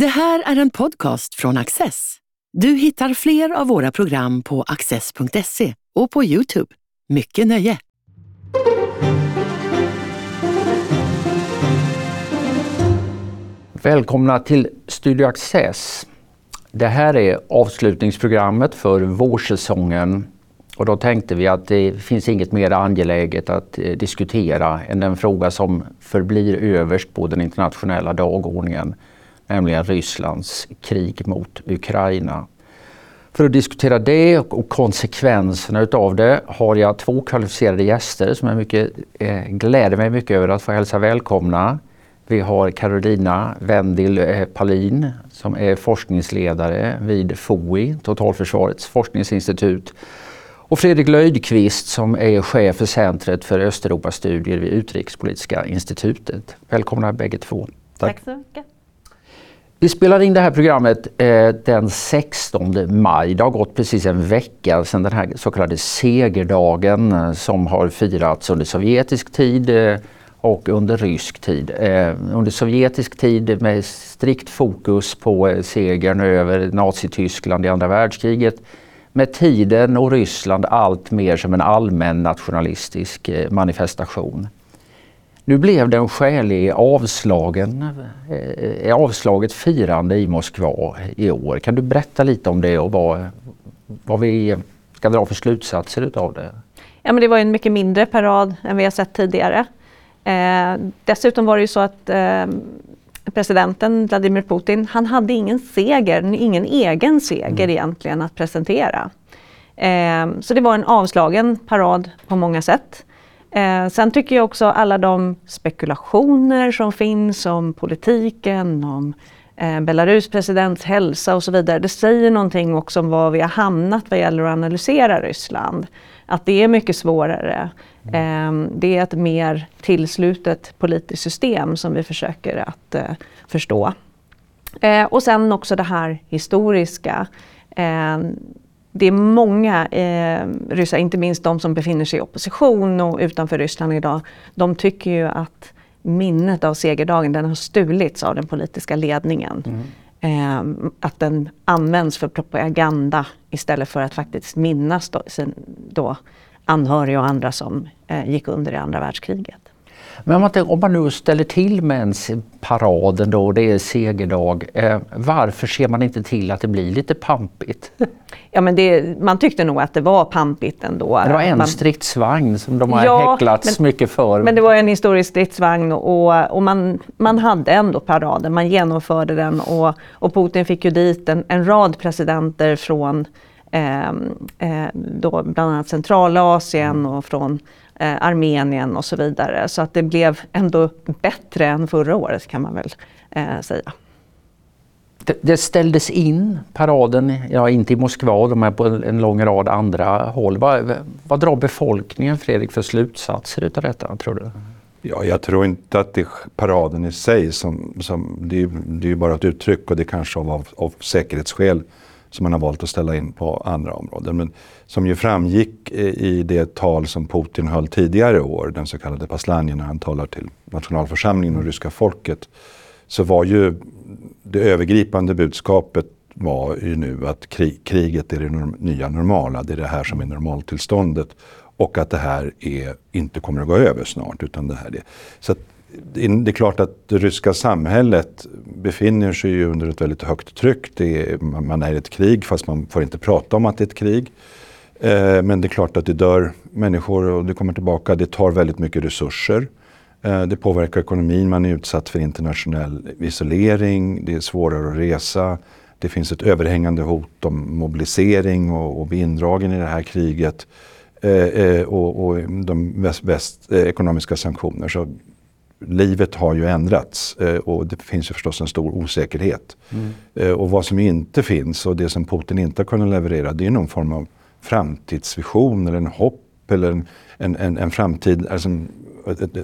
Det här är en podcast från Access. Du hittar fler av våra program på access.se och på Youtube. Mycket nöje! Välkomna till Studio Access. Det här är avslutningsprogrammet för vårsäsongen och då tänkte vi att det finns inget mer angeläget att eh, diskutera än den fråga som förblir överst på den internationella dagordningen, nämligen Rysslands krig mot Ukraina. För att diskutera det och konsekvenserna utav det har jag två kvalificerade gäster som jag mycket, eh, gläder mig mycket över att få hälsa välkomna. Vi har Carolina Wendil eh, Palin som är forskningsledare vid FOI, Totalförsvarets forskningsinstitut. Och Fredrik Löjdqvist som är chef för Centret för Östeuropastudier vid Utrikespolitiska institutet. Välkomna bägge två. Tack, Tack så mycket. Vi spelar in det här programmet eh, den 16 maj. Det har gått precis en vecka sedan den här så kallade segerdagen eh, som har firats under sovjetisk tid eh, och under rysk tid. Eh, under sovjetisk tid med strikt fokus på eh, segern över Nazityskland i andra världskriget. Med tiden och Ryssland allt mer som en allmän nationalistisk eh, manifestation. Nu blev det en skälig avslagen, eh, avslaget firande i Moskva i år. Kan du berätta lite om det och vad, vad vi ska dra för slutsatser utav det? Ja, men det var en mycket mindre parad än vi har sett tidigare. Eh, dessutom var det ju så att eh, presidenten Vladimir Putin, han hade ingen seger, ingen egen seger mm. egentligen att presentera. Eh, så det var en avslagen parad på många sätt. Eh, sen tycker jag också alla de spekulationer som finns om politiken, om eh, Belarus presidents hälsa och så vidare. Det säger någonting också om var vi har hamnat vad gäller att analysera Ryssland. Att det är mycket svårare. Eh, det är ett mer tillslutet politiskt system som vi försöker att eh, förstå. Eh, och sen också det här historiska. Eh, det är många eh, ryssar, inte minst de som befinner sig i opposition och utanför Ryssland idag, de tycker ju att minnet av segerdagen, den har stulits av den politiska ledningen. Mm. Eh, att den används för propaganda istället för att faktiskt minnas då, då anhöriga och andra som eh, gick under i andra världskriget. Men om man, om man nu ställer till med en paraden då, det är segerdag. Eh, varför ser man inte till att det blir lite pampigt? Ja men det, man tyckte nog att det var pampigt ändå. Det var en man, stridsvagn som de har ja, häcklats men, mycket för. Men det var en historisk stridsvagn och, och man, man hade ändå paraden, man genomförde den och, och Putin fick ju dit en, en rad presidenter från eh, eh, då bland annat Centralasien och från eh, Armenien och så vidare. Så att det blev ändå bättre än förra året kan man väl eh, säga. Det, det ställdes in paraden, ja inte i Moskva, de är på en lång rad andra håll. Vad, vad drar befolkningen Fredrik för slutsatser utav detta tror du? Ja, jag tror inte att det är paraden i sig som, som det, är, det är ju bara ett uttryck och det kanske av, av, av säkerhetsskäl som man har valt att ställa in på andra områden. Men som ju framgick i det tal som Putin höll tidigare i år, den så kallade Paslanjen, när han talar till nationalförsamlingen och ryska folket, så var ju det övergripande budskapet var ju nu att krig, kriget är det nya normala, det är det här som är normaltillståndet och att det här är, inte kommer att gå över snart. Utan det här är. Så det är klart att det ryska samhället befinner sig under ett väldigt högt tryck. Är, man är i ett krig fast man får inte prata om att det är ett krig. Eh, men det är klart att det dör människor och det kommer tillbaka. Det tar väldigt mycket resurser. Eh, det påverkar ekonomin, man är utsatt för internationell isolering, det är svårare att resa. Det finns ett överhängande hot om mobilisering och, och bli indragen i det här kriget. Eh, eh och, och, de väst, väst, eh, ekonomiska sanktioner. Så livet har ju ändrats eh, och det finns ju förstås en stor osäkerhet. Mm. Eh, och vad som inte finns och det som Putin inte har kunnat leverera det är någon form av framtidsvision eller en hopp eller en, en, en, en framtid, alltså en,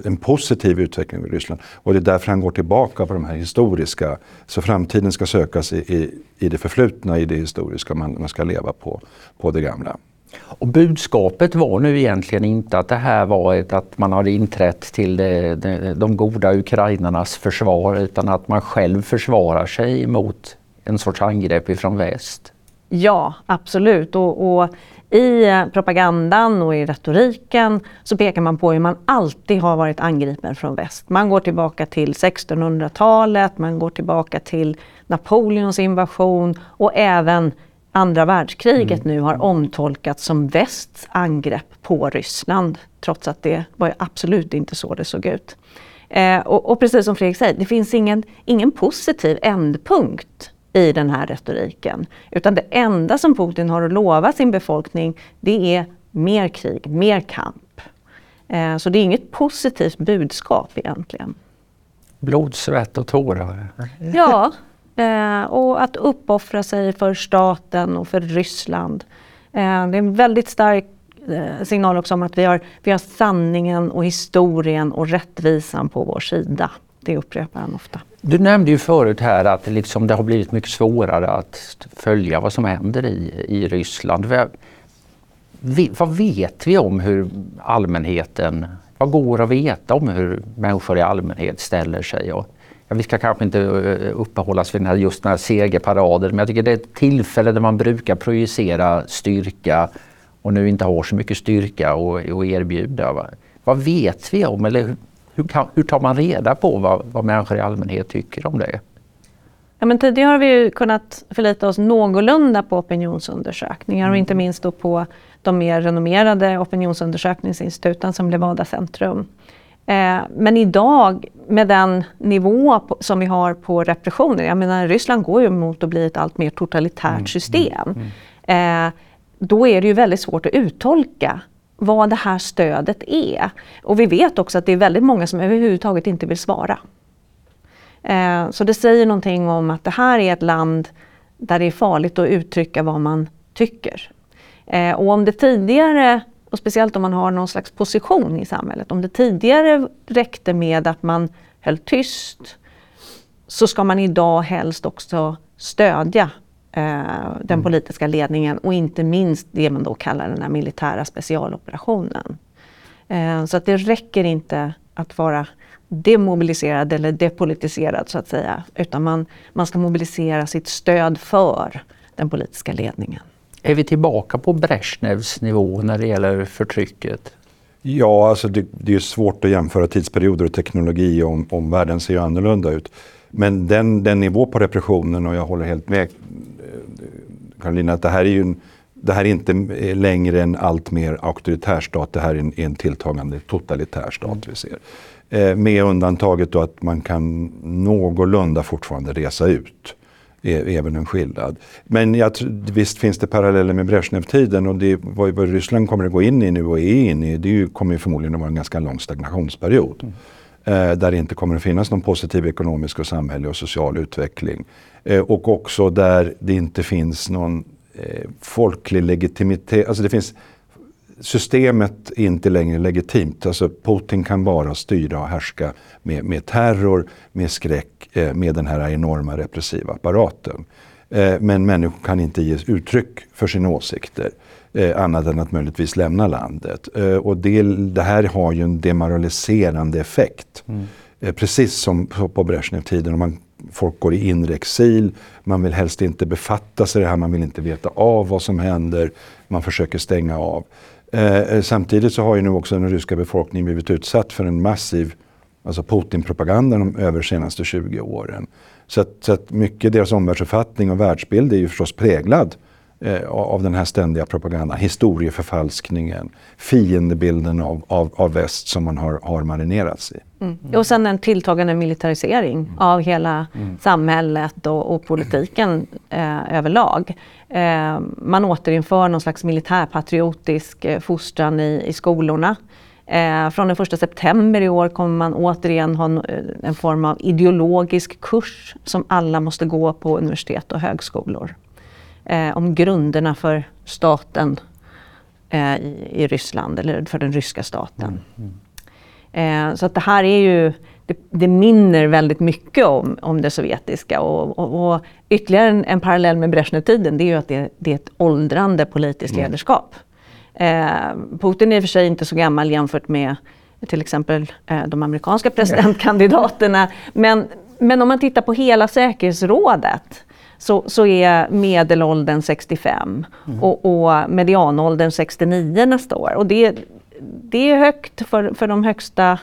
en positiv utveckling i Ryssland. Och det är därför han går tillbaka på de här historiska, så framtiden ska sökas i, i, i det förflutna, i det historiska, man, man ska leva på, på det gamla. Och budskapet var nu egentligen inte att det här var ett, att man hade inträtt till det, det, de goda ukrainarnas försvar utan att man själv försvarar sig mot en sorts angrepp ifrån väst. Ja, absolut. Och, och, i eh, propagandan och i retoriken så pekar man på hur man alltid har varit angripen från väst. Man går tillbaka till 1600-talet, man går tillbaka till Napoleons invasion och även andra världskriget mm. nu har omtolkats som västs angrepp på Ryssland. Trots att det var absolut inte så det såg ut. Eh, och, och, precis som Fredrik säger, det finns ingen, ingen positiv ändpunkt i den här retoriken. Utan det enda som Putin har att lova sin befolkning det är mer krig, mer kamp. Eh, så det är inget positivt budskap egentligen. Blod, svett och tårar. Ja, eh, och att uppoffra sig för staten och för Ryssland. Eh, det är en väldigt stark eh, signal också om att vi har, vi har sanningen och historien och rättvisan på vår sida. Det upprepar han ofta. Du nämnde ju förut här att liksom det har blivit mycket svårare att följa vad som händer i, i Ryssland. Vad, vad vet vi om hur allmänheten, vad går att veta om hur människor i allmänhet ställer sig? Och, ja, vi ska kanske inte eh, uppehållas uppehålla oss vid den här, just den här segerparaden men jag tycker det är ett tillfälle där man brukar projicera styrka och nu inte har så mycket styrka att erbjuda. Va? Vad vet vi om, eller hur, kan, hur tar man reda på vad, vad människor i allmänhet tycker om det? Ja, men tidigare har vi kunnat förlita oss någorlunda på opinionsundersökningar och inte minst då på de mer renommerade opinionsundersökningsinstituten som Levada Centrum. Eh, men idag med den nivå på, som vi har på repressionen, jag menar Ryssland går ju mot att bli ett allt mer totalitärt mm, system. Mm, mm. Eh, då är det ju väldigt svårt att uttolka vad det här stödet är. Och vi vet också att det är väldigt många som överhuvudtaget inte vill svara. Eh, så det säger någonting om att det här är ett land där det är farligt att uttrycka vad man tycker. Eh, och om det tidigare, och speciellt om man har någon slags position i samhället, om det tidigare räckte med att man höll tyst så ska man idag helst också stödja eh, den mm. politiska ledningen och inte minst det man då kallar den här militära specialoperationen. Eh, så att det räcker inte att vara demobiliserad eller depolitiserad så att säga, utan man, man ska mobilisera sitt stöd för den politiska ledningen. Är vi tillbaka på Brezhnevs nivå när det gäller förtrycket? Ja, alltså det, det är svårt att jämföra tidsperioder och teknologi om, om världen ser annorlunda ut. Men den, den nivå på repressionen, och jag håller helt med eh, Karolina, att det här är ju en, det här är inte eh, längre en allt mer auktoritär stat, det här är en, en tilltagande totalitär stat mm. vi ser. Eh, med undantaget då att man kan någorlunda fortfarande resa ut. Även en skillnad. Men jag, visst finns det paralleller med Brezhnev-tiden och det vad, vad Ryssland kommer att gå in i nu och är inne i, det ju, kommer ju förmodligen att vara en ganska lång stagnationsperiod. Mm. Eh, där det inte kommer att finnas någon positiv ekonomisk och samhällelig och social utveckling. Eh, och också där det inte finns någon eh, folklig legitimitet. Alltså det finns, systemet är inte längre legitimt. Alltså Putin kan bara styra och härska med, med terror, med skräck, eh, med den här enorma repressiva apparaten. Eh, men människor kan inte ge uttryck för sina åsikter. Eh, annat än att möjligtvis lämna landet. Eh, och det, det, här har ju en demoraliserande effekt. Mm. Eh, precis som på, på Brezhnev-tiden. Man, folk går i inre exil, man vill helst inte befatta sig det här, man vill inte veta av vad som händer, man försöker stänga av. Eh, samtidigt så har ju nu också den ryska befolkningen blivit utsatt för en massiv alltså Putin-propaganda de över de senaste 20 åren. Så att, så att mycket deras omvärldsuppfattning och världsbild är ju förstås präglad eh, av den här ständiga propagandan, historieförfalskningen, fiendebilden av, av, av väst som man har, har marinerats i. Mm. Och sen en tilltagande militarisering mm. av hela mm. samhället och, och politiken eh, överlag. Eh, man återinför någon slags militärpatriotisk eh, fostran i, i skolorna. Eh, från den 1 september i år kommer man återigen ha en, eh, en form av ideologisk kurs som alla måste gå på universitet och högskolor eh, om grunderna för staten eh, i, i, Ryssland, eller för den ryska staten. Eh, så att det här är ju, det, det minner väldigt mycket om, om det sovjetiska. Och, och, och ytterligare en, en parallell med Brezhnev-tiden, det är ju att det, det, är ett åldrande politiskt mm. ledarskap. Eh, Putin är i och för sig inte så gammal jämfört med till exempel eh, de amerikanska presidentkandidaterna. Men, men om man tittar på hela säkerhetsrådet så, så är medelåldern 65 mm. och, och medianåldern 69 nästa år. Och det, det är högt för, för de högsta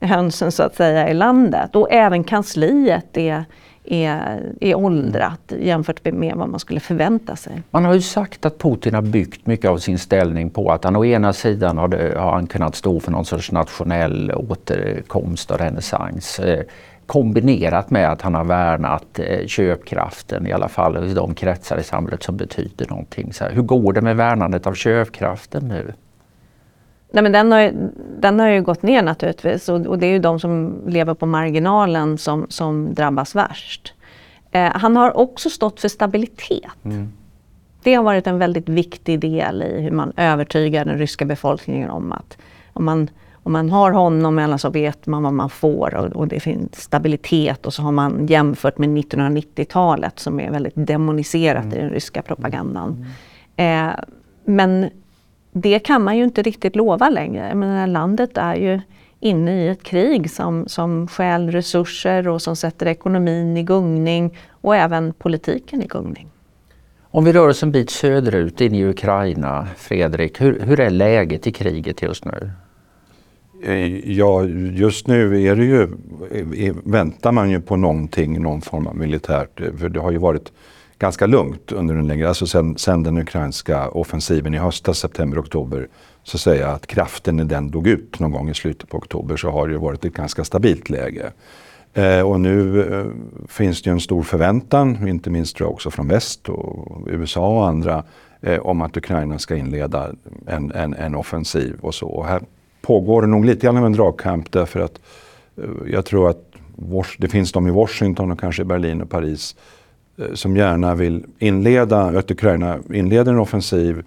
hönsen så att säga i landet. Och även kansliet är, är, är åldrat jämfört med vad man skulle förvänta sig. Man har ju sagt att Putin har byggt mycket av sin ställning på att han å ena sidan har, det, har han kunnat stå för någon sorts nationell återkomst och renässans eh, kombinerat med att han har värnat eh, köpkraften i alla fall i de kretsar i samhället som betyder någonting. Så här, hur går det med värnandet av köpkraften nu? Nej, men den, har, den har ju gått ner naturligtvis och, och det är ju de som lever på marginalen som, som drabbas värst. Eh, han har också stått för stabilitet. Mm. Det har varit en väldigt viktig del i hur man övertygar den ryska befolkningen om att om man, om man har honom så vet man vad man får och, och det finns stabilitet och så har man jämfört med 1990-talet som är väldigt demoniserat mm. i den ryska propagandan. Mm. Eh, men det kan man ju inte riktigt lova längre. Men landet är ju inne i ett krig som, som stjäl resurser och som sätter ekonomin i gungning och även politiken i gungning. Om vi rör oss en bit söderut in i Ukraina, Fredrik, hur, hur är läget i kriget just nu? Eh, ja, just nu är det ju, väntar man ju på någonting, någon form av militärt. För det har ju varit ganska lugnt under en längre, alltså sen, sen den ukrainska offensiven i höstas, september, oktober, så att säga att kraften i den dog ut någon gång i slutet på oktober så har det varit ett ganska stabilt läge. Eh, och nu eh, finns det ju en stor förväntan, inte minst tror jag också från väst och USA och andra, eh, om att Ukraina ska inleda en, en, en offensiv och så. Och här pågår det nog lite grann av en dragkamp därför att eh, jag tror att det finns de i Washington och kanske Berlin och Paris Eh, som gärna vill inleda, att Ukraina inleder en offensiv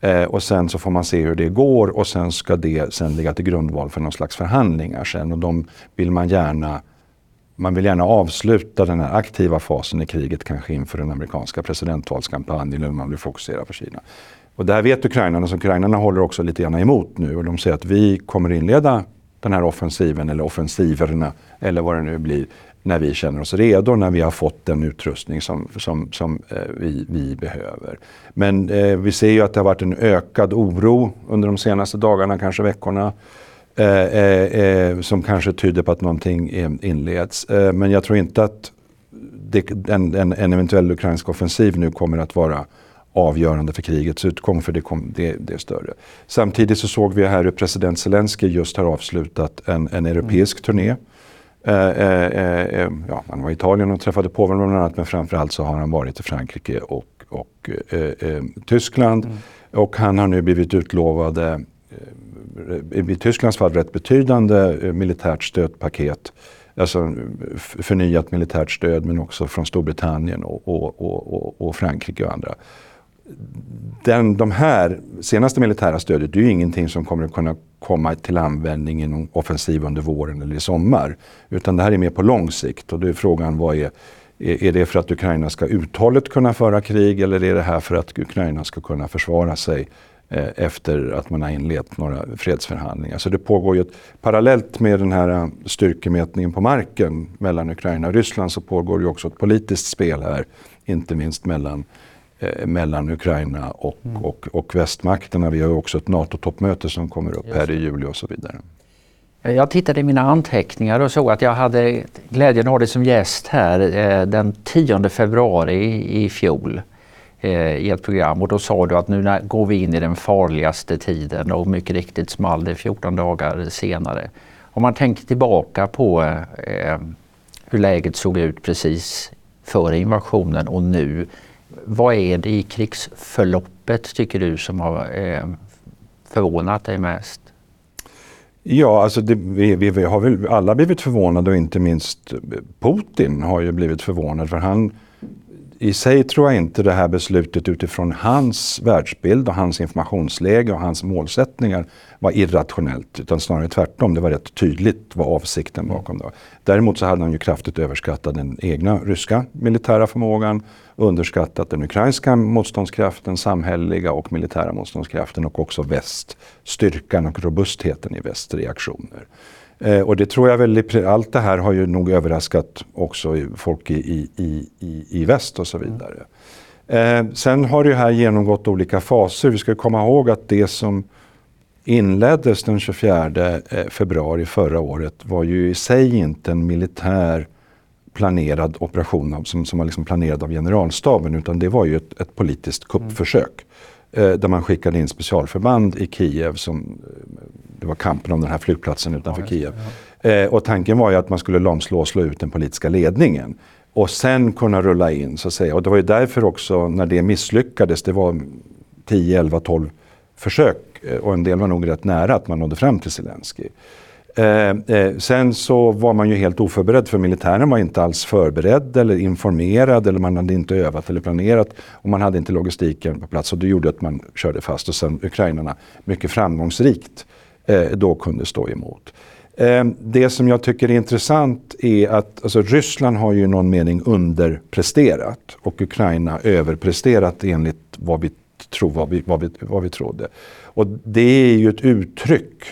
eh, och sen så får man se hur det går och sen ska det sen ligga till grundval för någon slags förhandlingar sen. Och de vill man gärna man vill gärna avsluta den här aktiva fasen i kriget kanske inför den amerikanska presidentvalskampanjen eller man vill fokusera på Kina. Och det här vet ukrainarna, så ukrainarna håller också lite grann emot nu och de säger att vi kommer inleda den här offensiven eller offensiverna eller vad det nu blir när vi känner oss redo, när vi har fått den utrustning som, som, som eh, vi, vi behöver. Men eh, vi ser ju att det har varit en ökad oro under de senaste dagarna, kanske veckorna. Eh, eh, eh som kanske tyder på att någonting inleds. Eh, men jag tror inte att det, en, en, en, eventuell ukrainsk offensiv nu kommer att vara avgörande för krigets utgång, för det, kom, det, det, är större. Samtidigt så såg vi här hur president Zelensky just har avslutat en, en europeisk mm. turné ja, han var i Italien och träffade påven bland annat men framförallt så har han varit i Frankrike och, och Tyskland. Mm. Och han har nu blivit utlovad i Tysklands fall rätt betydande militärt stödpaket. Alltså förnyat militärt stöd men också från Storbritannien och, och, och, och Frankrike och andra den, de här senaste militära stödet, det är ju ingenting som kommer att kunna komma till användning i någon offensiv under våren eller i sommar. Utan det här är mer på lång sikt och då är frågan vad är, är det för att Ukraina ska uthålligt kunna föra krig eller är det här för att Ukraina ska kunna försvara sig eh, efter att man har inlett några fredsförhandlingar. Så det pågår ju ett, parallellt med den här eh, styrkemätningen på marken mellan Ukraina och Ryssland så pågår ju också ett politiskt spel här, inte minst mellan eh, mellan Ukraina och, mm. och, och västmakterna. Vi har också ett NATO-toppmöte som kommer upp här i juli och så vidare. Jag tittade i mina anteckningar och såg att jag hade glädjen att ha dig som gäst här eh, den 10 februari i fjol eh, i ett program och då sa du att nu går vi in i den farligaste tiden och mycket riktigt small det 14 dagar senare. Om man tänker tillbaka på eh, hur läget såg ut precis före invasionen och nu vad är det i krigsförloppet tycker du som har eh, förvånat dig mest? Ja, alltså det, vi, vi, har väl alla blivit förvånade och inte minst Putin har ju blivit förvånad för han i sig tror jag inte det här beslutet utifrån hans världsbild och hans informationsläge och hans målsättningar var irrationellt. Utan snarare tvärtom, det var rätt tydligt vad avsikten bakom det var. Däremot så hade han ju kraftigt överskattat den egna ryska militära förmågan, underskattat den ukrainska motståndskraften, samhälleliga och militära motståndskraften och också väst, styrkan och robustheten i västs reaktioner. Eh, och det tror jag väl, allt det här har ju nog överraskat också folk i, i, i, i väst och så vidare. Eh, sen har det här genomgått olika faser. Vi ska komma ihåg att det som inleddes den 24 eh, februari förra året var ju i sig inte en militär planerad operation som, som var liksom planerad av generalstaben utan det var ju ett, ett politiskt kuppförsök. Eh, där man skickade in specialförband i Kiev som det var kampen om den här flygplatsen utanför ja, Kiev. Ja. Eh, och tanken var ju att man skulle lamslå och slå ut den politiska ledningen. Och sen kunna rulla in så att säga. Och det var ju därför också när det misslyckades, det var 10, 11, 12 försök eh, och en del var nog rätt nära att man nådde fram till Zelensky. Eh, eh, sen så var man ju helt oförberedd för militären var inte alls förberedd eller informerad eller man hade inte övat eller planerat och man hade inte logistiken på plats och det gjorde att man körde fast och sen ukrainarna mycket framgångsrikt Eh, då kunde stå emot. Ehm, det som jag tycker är intressant är att alltså, Ryssland har ju i någon mening underpresterat och Ukraina överpresterat enligt vad vi, tro, vad vi, vad vi, vad vi trodde. Och det är ju ett uttryck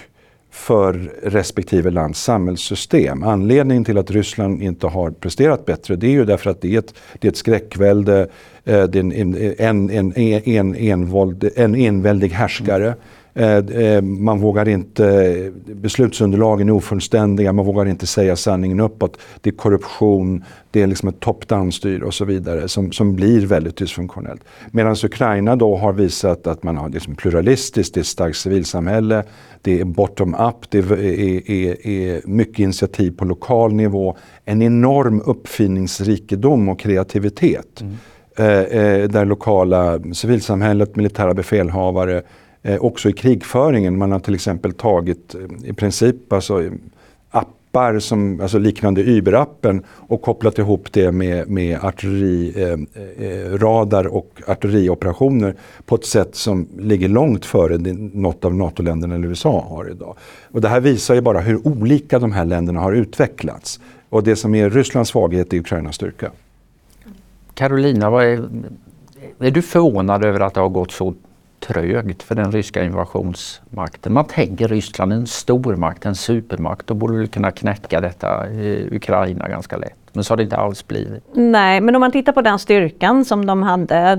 för respektive lands samhällssystem. Anledningen till att Ryssland inte har presterat bättre det är ju därför att det är ett, det är ett skräckvälde, eh, det är en, en, en, en, envåld, en enväldig härskare. Eh, eh, man vågar inte, beslutsunderlagen är ofullständiga, man vågar inte säga sanningen uppåt. Det är korruption, det är liksom ett top-down-styre och så vidare som, som blir väldigt dysfunktionellt. Medan Ukraina då har visat att man har liksom pluralistiskt, det är ett starkt civilsamhälle, det är bottom-up, det är, är, är, mycket initiativ på lokal nivå, en enorm uppfinningsrikedom och kreativitet. Mm. Eh, eh, där lokala civilsamhället, militära befälhavare, eh, också i krigföringen, man har till exempel tagit eh, i princip alltså, eh, appar som, alltså liknande Uber-appen och kopplat ihop det med, med artilleriradar eh, eh, och artillerioperationer på ett sätt som ligger långt före något av NATO-länderna eller USA har idag. Och det här visar ju bara hur olika de här länderna har utvecklats. Och det som är Rysslands svaghet är Ukrainas styrka. Carolina, är, är du förvånad över att det har gått så trögt för den ryska invasionsmakten. Man tänker Ryssland en stormakt, en supermakt. Då borde vi kunna knäcka detta i Ukraina ganska lätt. Men så har det inte alls blivit. Nej, men om man tittar på den styrkan som de hade,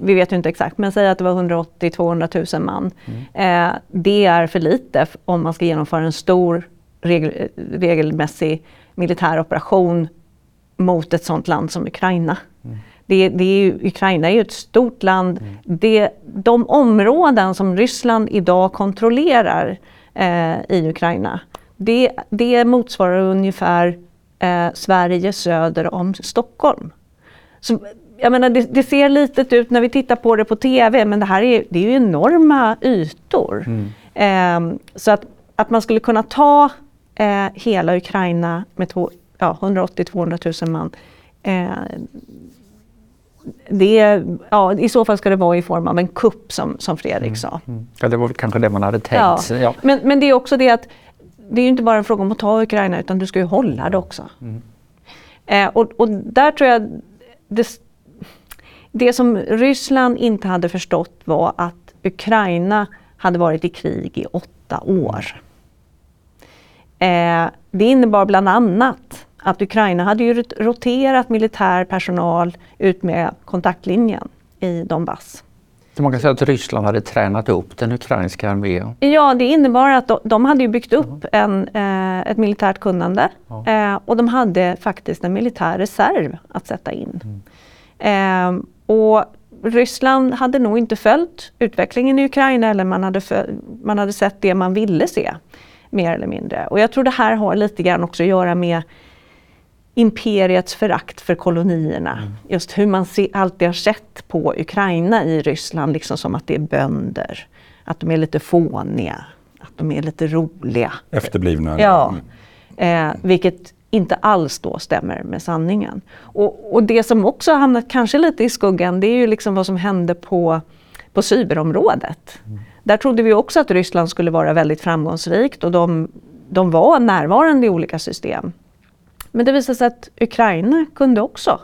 vi vet ju inte exakt, men säg att det var 180-200 000 man. Mm. Eh, det är för lite om man ska genomföra en stor regel, regelmässig militär operation mot ett sådant land som Ukraina. Mm. Det, det är Ukraina är ju ett stort land. Mm. Det, de områden som Ryssland idag kontrollerar eh, i Ukraina, det, det motsvarar ungefär eh, Sverige söder om Stockholm. Så, jag menar, det, det, ser litet ut när vi tittar på det på TV, men det här är, det är ju enorma ytor. Mm. Eh, så att, att man skulle kunna ta eh, hela Ukraina med ja, 180-200 000 man, eh, det, ja, I så fall ska det vara i form av en kupp som, som Fredrik mm. sa. Mm. Ja, det var kanske det man hade tänkt. Ja. ja. Men, men det är också det att det är inte bara en fråga om att ta Ukraina utan du ska ju hålla det också. Mm. Eh, och, och, där tror jag det, det som Ryssland inte hade förstått var att Ukraina hade varit i krig i åtta år. Eh, det innebar bland annat att Ukraina hade ju roterat militär personal ut med kontaktlinjen i Donbass. Så man kan säga att Ryssland hade tränat upp den ukrainska armén? Ja, det innebar att de, hade byggt upp en, eh, ett militärt kunnande eh, och de hade faktiskt en militär reserv att sätta in. Mm. Eh, och Ryssland hade nog inte följt utvecklingen i Ukraina eller man hade, man hade sett det man ville se mer eller mindre. Och jag tror det här har lite grann också att göra med imperiets förakt för kolonierna. Mm. Just hur man se, alltid har sett på Ukraina i Ryssland, liksom som att det är bönder. Att de är lite fåniga, att de är lite roliga. Efterblivna. Ja. Mm. Eh, vilket inte alls då stämmer med sanningen. Och, och, det som också har hamnat kanske lite i skuggan det är ju liksom vad som hände på, på cyberområdet. Mm. Där trodde vi också att Ryssland skulle vara väldigt framgångsrikt och de, de var närvarande i olika system. Men det visade sig att Ukraina kunde också.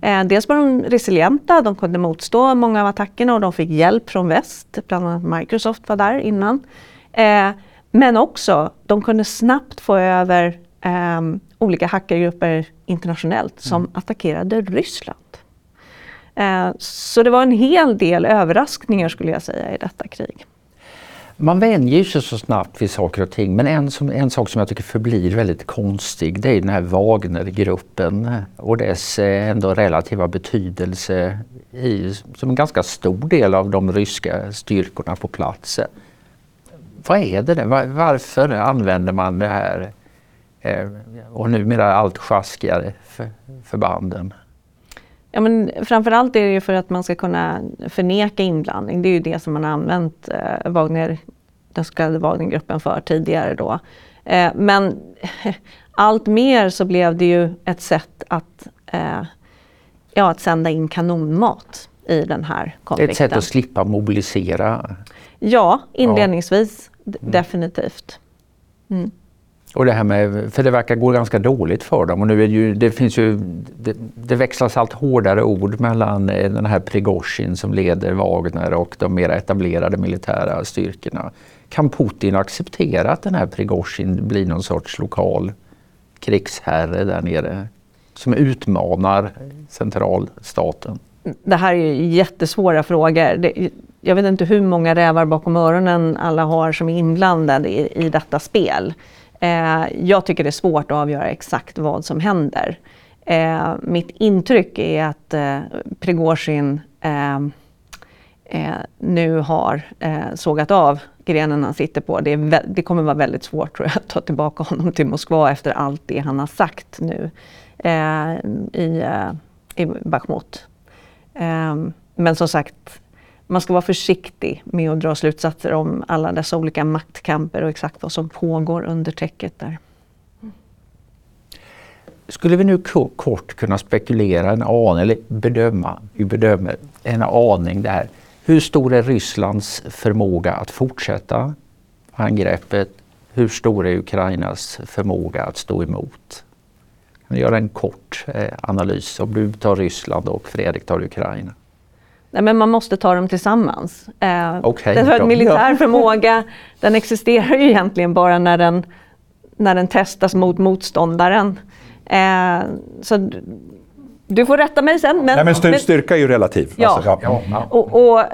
Eh, dels var de resilienta, de kunde motstå många av attackerna och de fick hjälp från väst. Bland annat Microsoft var där innan. Eh, men också, de kunde snabbt få över eh, olika hackergrupper internationellt som mm. attackerade Ryssland. Eh, så det var en hel del överraskningar skulle jag säga i detta krig. Man vänjer sig så snabbt vid saker och ting men en, som, en sak som jag tycker förblir väldigt konstig det är den här Wagnergruppen och dess eh, ändå relativa betydelse i, som en ganska stor del av de ryska styrkorna på plats. Vad är det? Var, varför använder man det här eh, och numera allt sjaskigare för, förbanden? Ja, men framförallt är det ju för att man ska kunna förneka inblandning. Det är ju det som man har använt eh, Wagner, den så kallade Wagnergruppen för tidigare då. Eh, men allt mer så blev det ju ett sätt att, eh, ja, att sända in kanonmat i den här konflikten. Ett sätt att slippa mobilisera? Ja, inledningsvis ja. Mm. definitivt. Mm. Och det här med, för det verkar gå ganska dåligt för dem och nu är det ju, det finns ju, det, det växlas allt hårdare ord mellan eh, den här Prigozjin som leder Wagner och de mer etablerade militära styrkorna. Kan Putin acceptera att den här Prigozjin blir någon sorts lokal krigsherre där nere som utmanar centralstaten? Det här är jättesvåra frågor. Det, jag vet inte hur många rävar bakom öronen alla har som är inblandade i, i detta spel. Eh, jag tycker det är svårt att avgöra exakt vad som händer. Eh, mitt intryck är att eh, Prigozjin eh, eh nu har eh, sågat av grenen han sitter på. Det, är, det, kommer vara väldigt svårt tror jag, att ta tillbaka honom till Moskva efter allt det han har sagt nu eh, i, eh, i Bachmut. Eh, men som sagt, man ska vara försiktig med att dra slutsatser om alla dessa olika maktkamper och exakt vad som pågår under täcket där. Skulle vi nu kort kunna spekulera en aning, eller bedöma, vi bedömer en aning där. Hur stor är Rysslands förmåga att fortsätta angreppet? Hur stor är Ukrainas förmåga att stå emot? Kan du göra en kort eh, analys om du tar Ryssland och Fredrik tar Ukraina? Nej, men man måste ta dem tillsammans. Eh, okay, därför att militär förmåga den existerar ju egentligen bara när den, när den testas mot motståndaren. Eh, så du får rätta mig sen. Men, Nej, men styrka är ju relativ. Ja. Alltså, ja. ja. Och, och,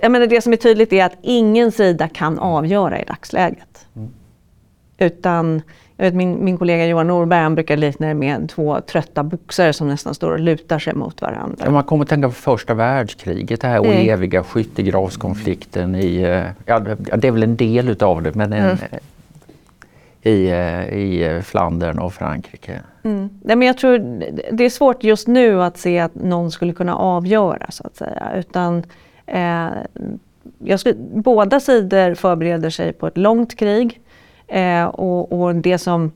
jag menar, det som är tydligt är att ingen sida kan avgöra i dagsläget. Mm. Utan jag vet, min, min kollega Johan Norberg han brukar likna det med två trötta boxare som nästan står och lutar sig mot varandra. Ja, man kommer att tänka på första världskriget, det här mm. eviga skyttegravskonflikten i, eh, ja det är väl en del utav det, men en, mm. i, eh, i Flandern och Frankrike. Mm. Nej, men jag tror det är svårt just nu att se att någon skulle kunna avgöra så att säga. Utan, eh, jag skulle, båda sidor förbereder sig på ett långt krig. Eh, och, och, det som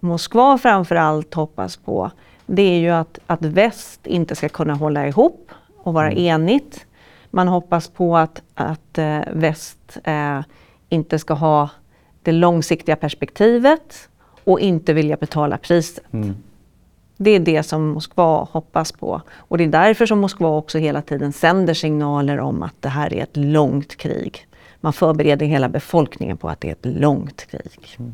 Moskva framförallt hoppas på det är ju att, att väst inte ska kunna hålla ihop och vara mm. enigt. Man hoppas på att, att eh, väst eh, inte ska ha det långsiktiga perspektivet och inte vilja betala priset. Mm. Det är det som Moskva hoppas på. Och det är därför som Moskva också hela tiden sänder signaler om att det här är ett långt krig man förbereder hela befolkningen på att det är ett långt krig. Mm.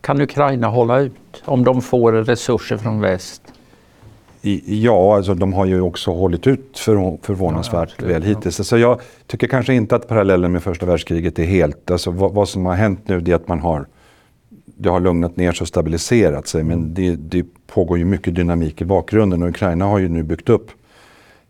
Kan Ukraina hålla ut om de får resurser från väst? Ja, alltså de har ju också hållit ut för, förvånansvärt ja, väl hittills. Så alltså jag tycker kanske inte att parallellen med första världskriget är helt... Alltså vad, vad som har hänt nu är att man har det har lugnat ner sig och stabiliserat sig men det, det, pågår ju mycket dynamik i bakgrunden och Ukraina har ju nu byggt upp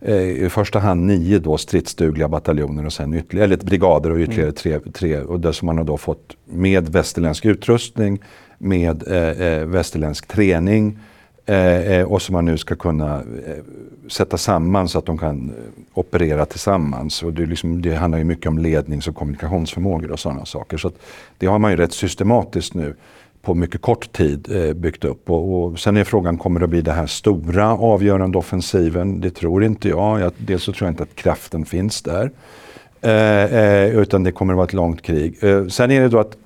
i första hand nio då stridsdugliga bataljoner och sen ytterligare, eller brigader och ytterligare mm. tre, tre och det som man har då fått med västerländsk utrustning, med eh, eh västerländsk träning eh, eh, och som man nu ska kunna eh, sätta samman så att de kan operera tillsammans. Och det, liksom, det handlar ju mycket om lednings och kommunikationsförmågor och sådana saker. Så det har man ju rätt systematiskt nu på mycket kort tid eh, byggt upp. Och, och, sen är frågan, kommer det att bli den här stora avgörande offensiven? Det tror inte jag. jag dels så tror jag inte att kraften finns där. Eh, eh, utan det kommer att vara ett långt krig. Eh, sen är det då att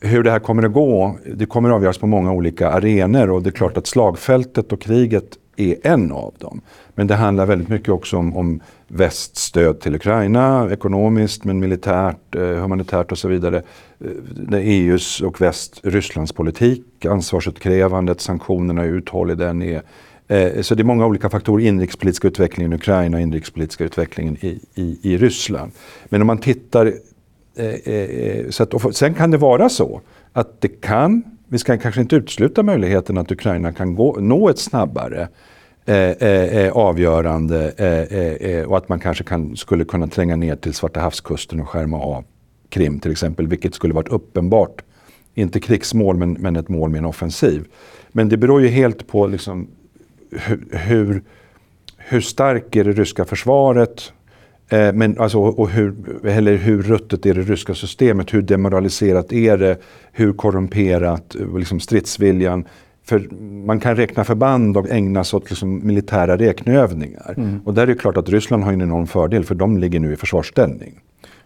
hur det här kommer att gå, det kommer att avgöras på många olika arenor och det är klart att slagfältet och kriget är en av dem. Men det handlar väldigt mycket också om, om väststöd till Ukraina, ekonomiskt men militärt, eh, humanitärt och så vidare. Eh, EUs och väst, Rysslands politik, ansvarsutkrävandet, sanktionerna, hur uthållig den är. Eh, så det är många olika faktorer, inrikespolitiska utvecklingen i Ukraina, inrikespolitiska utvecklingen i, i, i Ryssland. Men om man tittar, eh, eh, eh så att, sen kan det vara så att det kan, vi ska kanske inte utesluta möjligheten att Ukraina kan gå, nå ett snabbare eh, eh, eh avgörande eh, eh, eh, och att man kanske kan, skulle kunna tränga ner till Svarta havskusten och skärma av Krim till exempel, vilket skulle varit uppenbart, inte krigsmål men, men ett mål med en offensiv. Men det beror ju helt på liksom, hur, hur stark är det ryska försvaret? Eh, men alltså, och hur, eller hur ruttet är det ryska systemet? Hur demoraliserat är det? Hur korrumperat? Liksom stridsviljan? För man kan räkna förband och ägna sig åt liksom militära räkneövningar. Mm. Och där är det klart att Ryssland har en enorm fördel för de ligger nu i försvarsställning.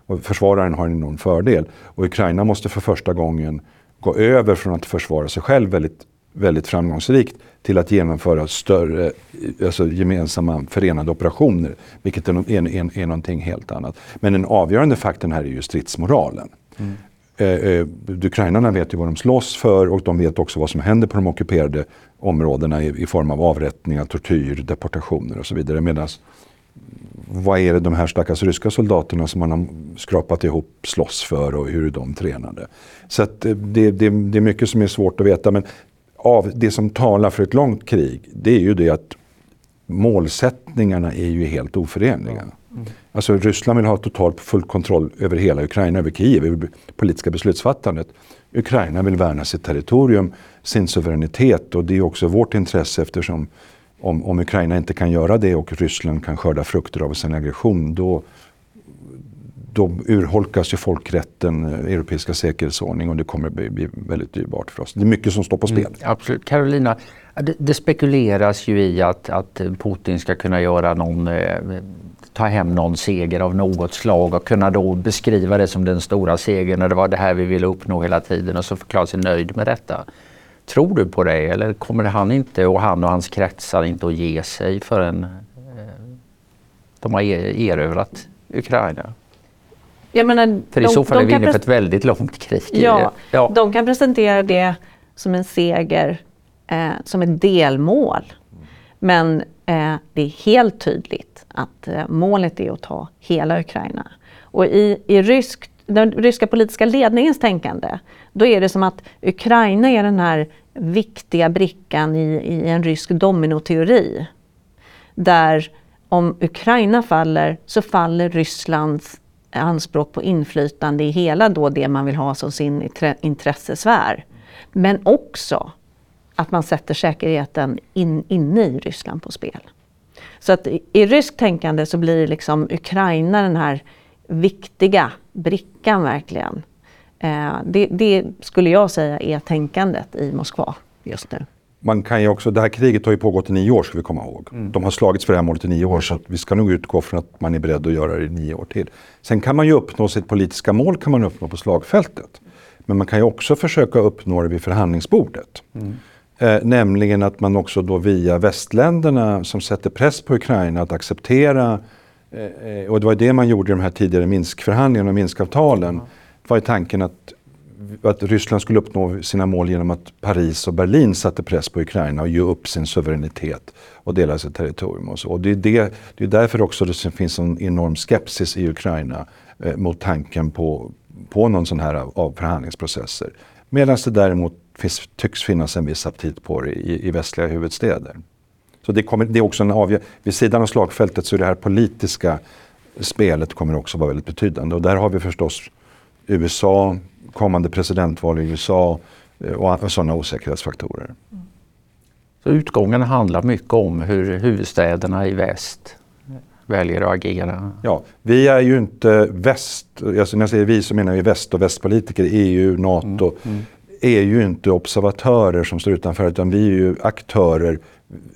Och försvararen har en enorm fördel. Och Ukraina måste för första gången gå över från att försvara sig själv väldigt väldigt framgångsrikt till att genomföra större alltså gemensamma förenade operationer. Vilket är, är, är, är någonting helt annat. Men den avgörande faktorn här är ju stridsmoralen. Mm. Eh, eh, ukrainarna vet ju vad de slåss för och de vet också vad som händer på de ockuperade områdena i, i form av avrättningar, tortyr, deportationer och så vidare. Medan vad är det de här stackars ryska soldaterna som man har skrapat ihop slåss för och hur är de tränade? Så det, det, det, är mycket som är svårt att veta. Men av det som talar för ett långt krig, det är ju det att målsättningarna är ju helt oförenliga. Mm. Alltså Ryssland vill ha total full kontroll över hela Ukraina, över Kiev, över politiska beslutsfattandet. Ukraina vill värna sitt territorium, sin suveränitet och det är också vårt intresse eftersom om, om Ukraina inte kan göra det och Ryssland kan skörda frukter av sin aggression, då, då urholkas ju folkrätten, eh, europeiska säkerhetsordning och det kommer bli, bli väldigt dyrbart för oss. Det är mycket som står på spel. Mm, absolut. Carolina, det, det, spekuleras ju i att, att Putin ska kunna göra någon, eh, ta hem någon seger av något slag och kunna då beskriva det som den stora segern och det var det här vi ville uppnå hela tiden och så förklara sig nöjd med detta. Tror du på det eller kommer han inte och han och hans kretsar inte att ge sig förrän eh, de har erövrat Ukraina? Jag menar, För i så fall är vi inne på ett väldigt långt krig. Ja, ja, de kan presentera det som en seger, eh, som ett delmål. Men eh, det är helt tydligt att eh, målet är att ta hela Ukraina. Och i, i rysk, den ryska politiska ledningens tänkande, då är det som att Ukraina är den här viktiga brickan i, i en rysk dominoteori. Där om Ukraina faller så faller Rysslands anspråk på inflytande i hela då det man vill ha som sin intressesfär. Men också att man sätter säkerheten in, inne i Ryssland på spel. Så att i, i ryskt tänkande så blir liksom Ukraina den här viktiga brickan verkligen. Eh, det, det skulle jag säga är tänkandet i Moskva just nu man kan ju också, det här kriget har ju pågått i nio år ska vi komma ihåg. Mm. De har slagits för det här målet i nio år så vi ska nog utgå från att man är beredd att göra det i nio år till. Sen kan man ju uppnå sitt politiska mål kan man uppnå på slagfältet. Men man kan ju också försöka uppnå det vid förhandlingsbordet. Mm. Eh, nämligen att man också då via västländerna som sätter press på Ukraina att acceptera eh, eh och det var det man gjorde i de här tidigare Minskförhandlingarna och Minskavtalen. Mm. Var ju tanken att att Ryssland skulle uppnå sina mål genom att Paris och Berlin satte press på Ukraina och ge upp sin suveränitet och dela sitt territorium. Och så. Och det, är det, det är därför också det finns en enorm skepsis i Ukraina eh, mot tanken på, på någon sån här av, av förhandlingsprocesser. Medan det däremot finns, tycks finnas en viss aptit på det i, i västliga huvudstäder. Så det, kommer, det är också en avgör, vid sidan av slagfältet så är det här politiska spelet kommer också vara väldigt betydande. Och där har vi förstås USA, kommande presidentval i USA eh, och sådana osäkerhetsfaktorer. Så utgången handlar mycket om hur huvudstäderna i väst väljer att agera? Ja, vi är ju inte väst, alltså när jag säger vi så menar jag väst och västpolitiker, EU, NATO. Mm. Mm. är ju inte observatörer som står utanför utan vi är ju aktörer.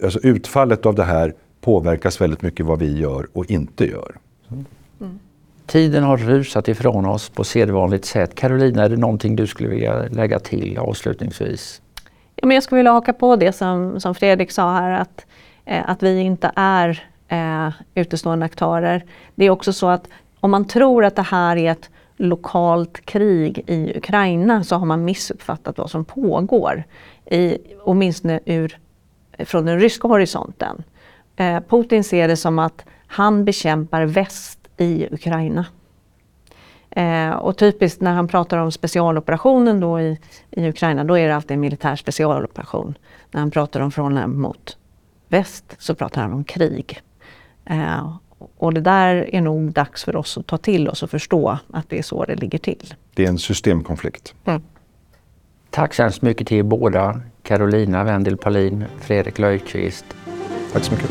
Alltså utfallet av det här påverkas väldigt mycket vad vi gör och inte gör. Tiden har rusat ifrån oss på sedvanligt sätt. Carolina, är det någonting du skulle vilja lägga till avslutningsvis? Ja, men jag skulle vilja haka på det som, som Fredrik sa här att, eh, att vi inte är eh, utestående aktörer. Det är också så att om man tror att det här är ett lokalt krig i Ukraina så har man missuppfattat vad som pågår. I, åtminstone ur, från den ryska horisonten. Eh, Putin ser det som att han bekämpar väst i Ukraina. Eh, och typiskt när han pratar om specialoperationen då i, i Ukraina, då är det alltid en militär specialoperation. När han pratar om förhållanden mot väst så pratar han om krig. Eh, och det där är nog dags för oss att ta till oss och förstå att det är så det ligger till. Det är en systemkonflikt. Mm. Tack så hemskt mycket till er båda. Carolina Wendel Palin, Fredrik Löjqvist. Tack så mycket.